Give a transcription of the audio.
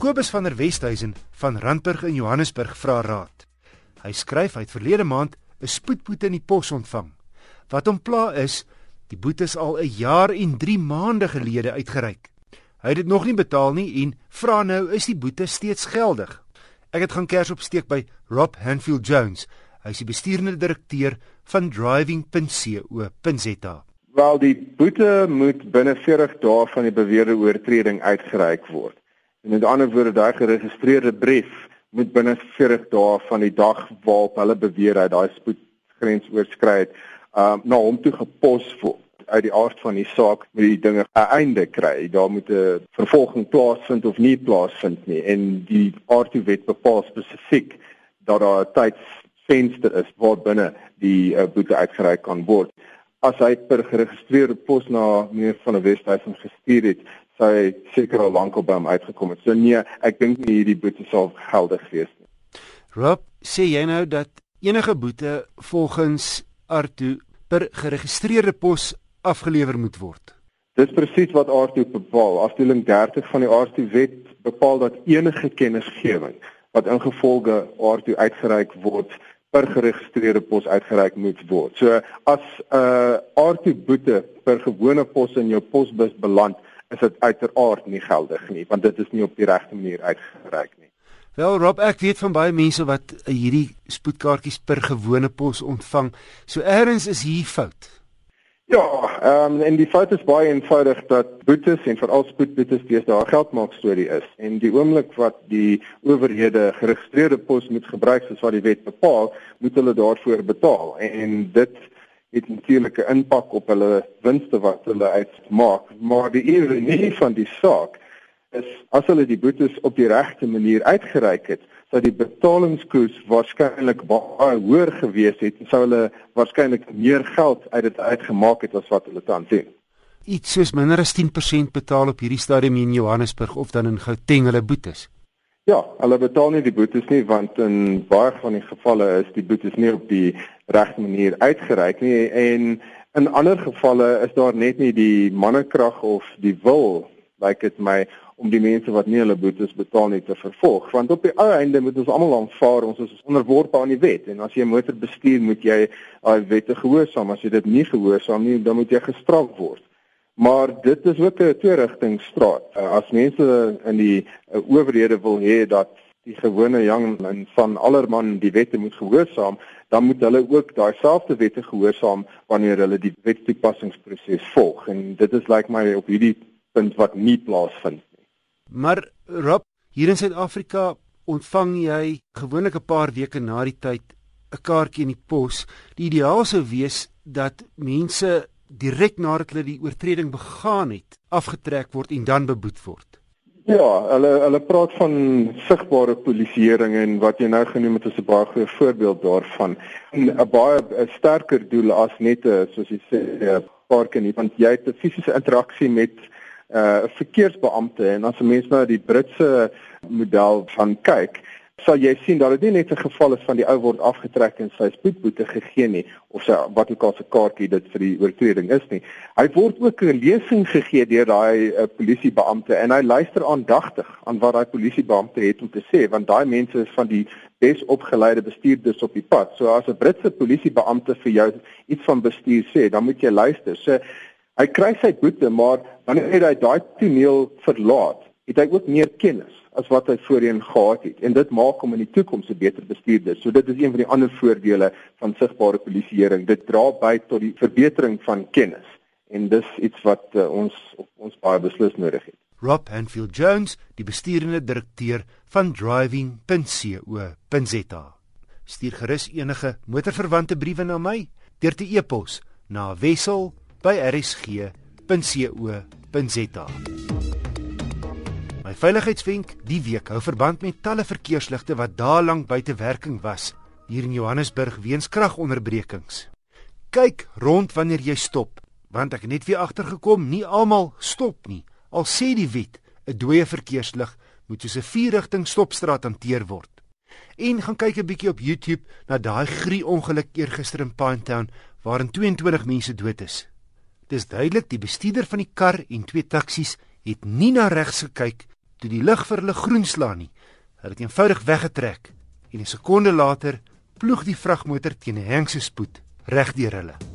Kobus van der Westhuizen van Randburg in Johannesburg vra raad. Hy skryf hy het verlede maand 'n spoedboete in die pos ontvang. Wat hom pla is, die boete is al 'n jaar en 3 maande gelede uitgereik. Hy het dit nog nie betaal nie en vra nou is die boete steeds geldig. Ek het gaan kers opsteek by Rob Hanfield Jones. Hy is die bestuurende direkteur van driving.co.za. Wel die boete moet binne 40 dae van die beweerde oortreding uitgereik word. En met ander woorde, daai geregistreerde brief moet binne 40 dae van die dag waarop hulle beweer hy daai spoedgrens oorskry het, um, na hom toe gepos word. Uit die aard van die saak moet die dinge 'n einde kry. Daar moet 'n vervolging plaasvind of nie plaasvind nie. En die aardwet bepaal spesifiek dat daar 'n tydsvenster is waarbinne die uh, boete uitgereik kan word. As hy per geregistreerde pos na meneer van der Westhuizen gestuur het, hy seker al lank op hom uitgekom het. So nee, ek dink nie hierdie boete sal geldig wees nie. Rob, sê jy nou dat enige boete volgens Artu per geregistreerde pos afgelewer moet word? Dis presies wat Artu bepaal. Afdeling 30 van die Artu wet bepaal dat enige kennisgewing wat ingevolge Artu uitgereik word per geregistreerde pos uitgereik moet word. So as 'n uh, Artu boete per gewone pos in jou posbus beland, is dit uiteraard nie geldig nie want dit is nie op die regte manier uitgereik nie. Wel Rob, ek weet van baie mense wat uh, hierdie spoedkaartjies per gewone pos ontvang. So eers is hier fout. Ja, ehm um, en die fout is baie eenvoudig dat boetes en veral spoedboetes deesdae 'n geldmaak storie is. En die oomblik wat die owerhede geregistreerde pos moet gebruik soos wat die wet bepaal, moet hulle daarvoor betaal. En, en dit het natuurlik 'n impak op hulle winste wat hulle uitmaak, maar die ironie van die saak is as hulle die boetes op die regte manier uitgereik het, sou die betalingskoers waarskynlik baie hoër gewees het en sou hulle waarskynlik meer geld uit dit uitgemaak het as wat hulle tans doen. Iets soos minder as 10% betaal op hierdie stadium in Johannesburg of dan in Gauteng hulle boetes. Ja, hulle betaal nie die boetes nie want in baie van die gevalle is die boetes nie op die regte manier uitgereik nie. En in ander gevalle is daar net nie die mannekrag of die wil lyk like dit my om die mense wat nie hulle boetes betaal nie te vervolg. Want op die ou einde moet ons almal aanvaar ons is onderworpe aan die wet. En as jy 'n motor bestuur moet jy daai wette gehoorsaam as jy dit nie gehoorsaam nie dan moet jy gestraf word Maar dit is ook 'n tweerigting straat. Uh, as mense in die uh, owerhede wil hê dat die gewone jong en van allerman die wette moet gehoorsaam, dan moet hulle ook daai selfde wette gehoorsaam wanneer hulle die wetstoepassingsproses volg. En dit is lyk like my op hierdie punt wat nie plaasvind nie. Maar Rob, hier in Suid-Afrika ontvang jy gewoonlik 'n paar weke na die tyd 'n kaartjie in die pos. Die ideaal sou wees dat mense direk nadat hulle die oortreding begaan het, afgetrek word en dan beboet word. Ja, hulle hulle praat van sigbare polisieering en wat jy nou genoem het is 'n baie goeie voorbeeld daarvan. 'n baie a sterker doel as net 'n soos jy sê 'n parking nie, want jy het 'n fisiese interaksie met 'n uh, verkeersbeampte en as 'n mens nou die Britse model van kyk, sal jy sien dat dit nie net 'n geval is van die ou word afgetrek en sy spoedboete gegee nie of sy wat ook al se kaartjie dit vir die oortreding is nie. Hy word ook 'n lesing gegee deur daai uh, polisiebeampte en hy luister aandagtig aan wat daai polisiebeampte het om te sê want daai mense is van die besopgeleide bestuurders op die pad. So as 'n Britse polisiebeampte vir jou iets van bestuur sê, dan moet jy luister. So hy kry sy boete, maar wanneer hy daai toneel verlaat, het hy ook meer kennis as wat hy voorheen gehad het en dit maak hom in die toekoms 'n beter bestuurder. So dit is een van die ander voordele van sigbare polisieering. Dit dra by tot die verbetering van kennis en dis iets wat uh, ons ons baie beslis nodig het. Rob Hanfield Jones, die bestuurende direkteur van driving.co.za. Stuur gerus enige motorverwante briewe na my deur te e-pos na wissel@rsg.co.za. My veiligheidswenk die week hou verband met talle verkeersligte wat daarlank buite werking was hier in Johannesburg weens kragonderbrekings. Kyk rond wanneer jy stop, want ek het net weer agtergekom, nie almal stop nie. Al sê die wet, 'n dooie verkeerslig moet soos 'n vierrigting stopstraat hanteer word. En gaan kyk 'n bietjie op YouTube na daai grie-ongeluk eergister in Pinetown waarin 22 mense dood is. Dis duidelik die bestuurder van die kar en twee taksies het nie na regs gekyk toe die lig vir hulle groen slaan nie. Het eenvoudig weggetrek en 'n sekonde later ploeg die vragmotor teen 'n hengse spoed reg deur hulle.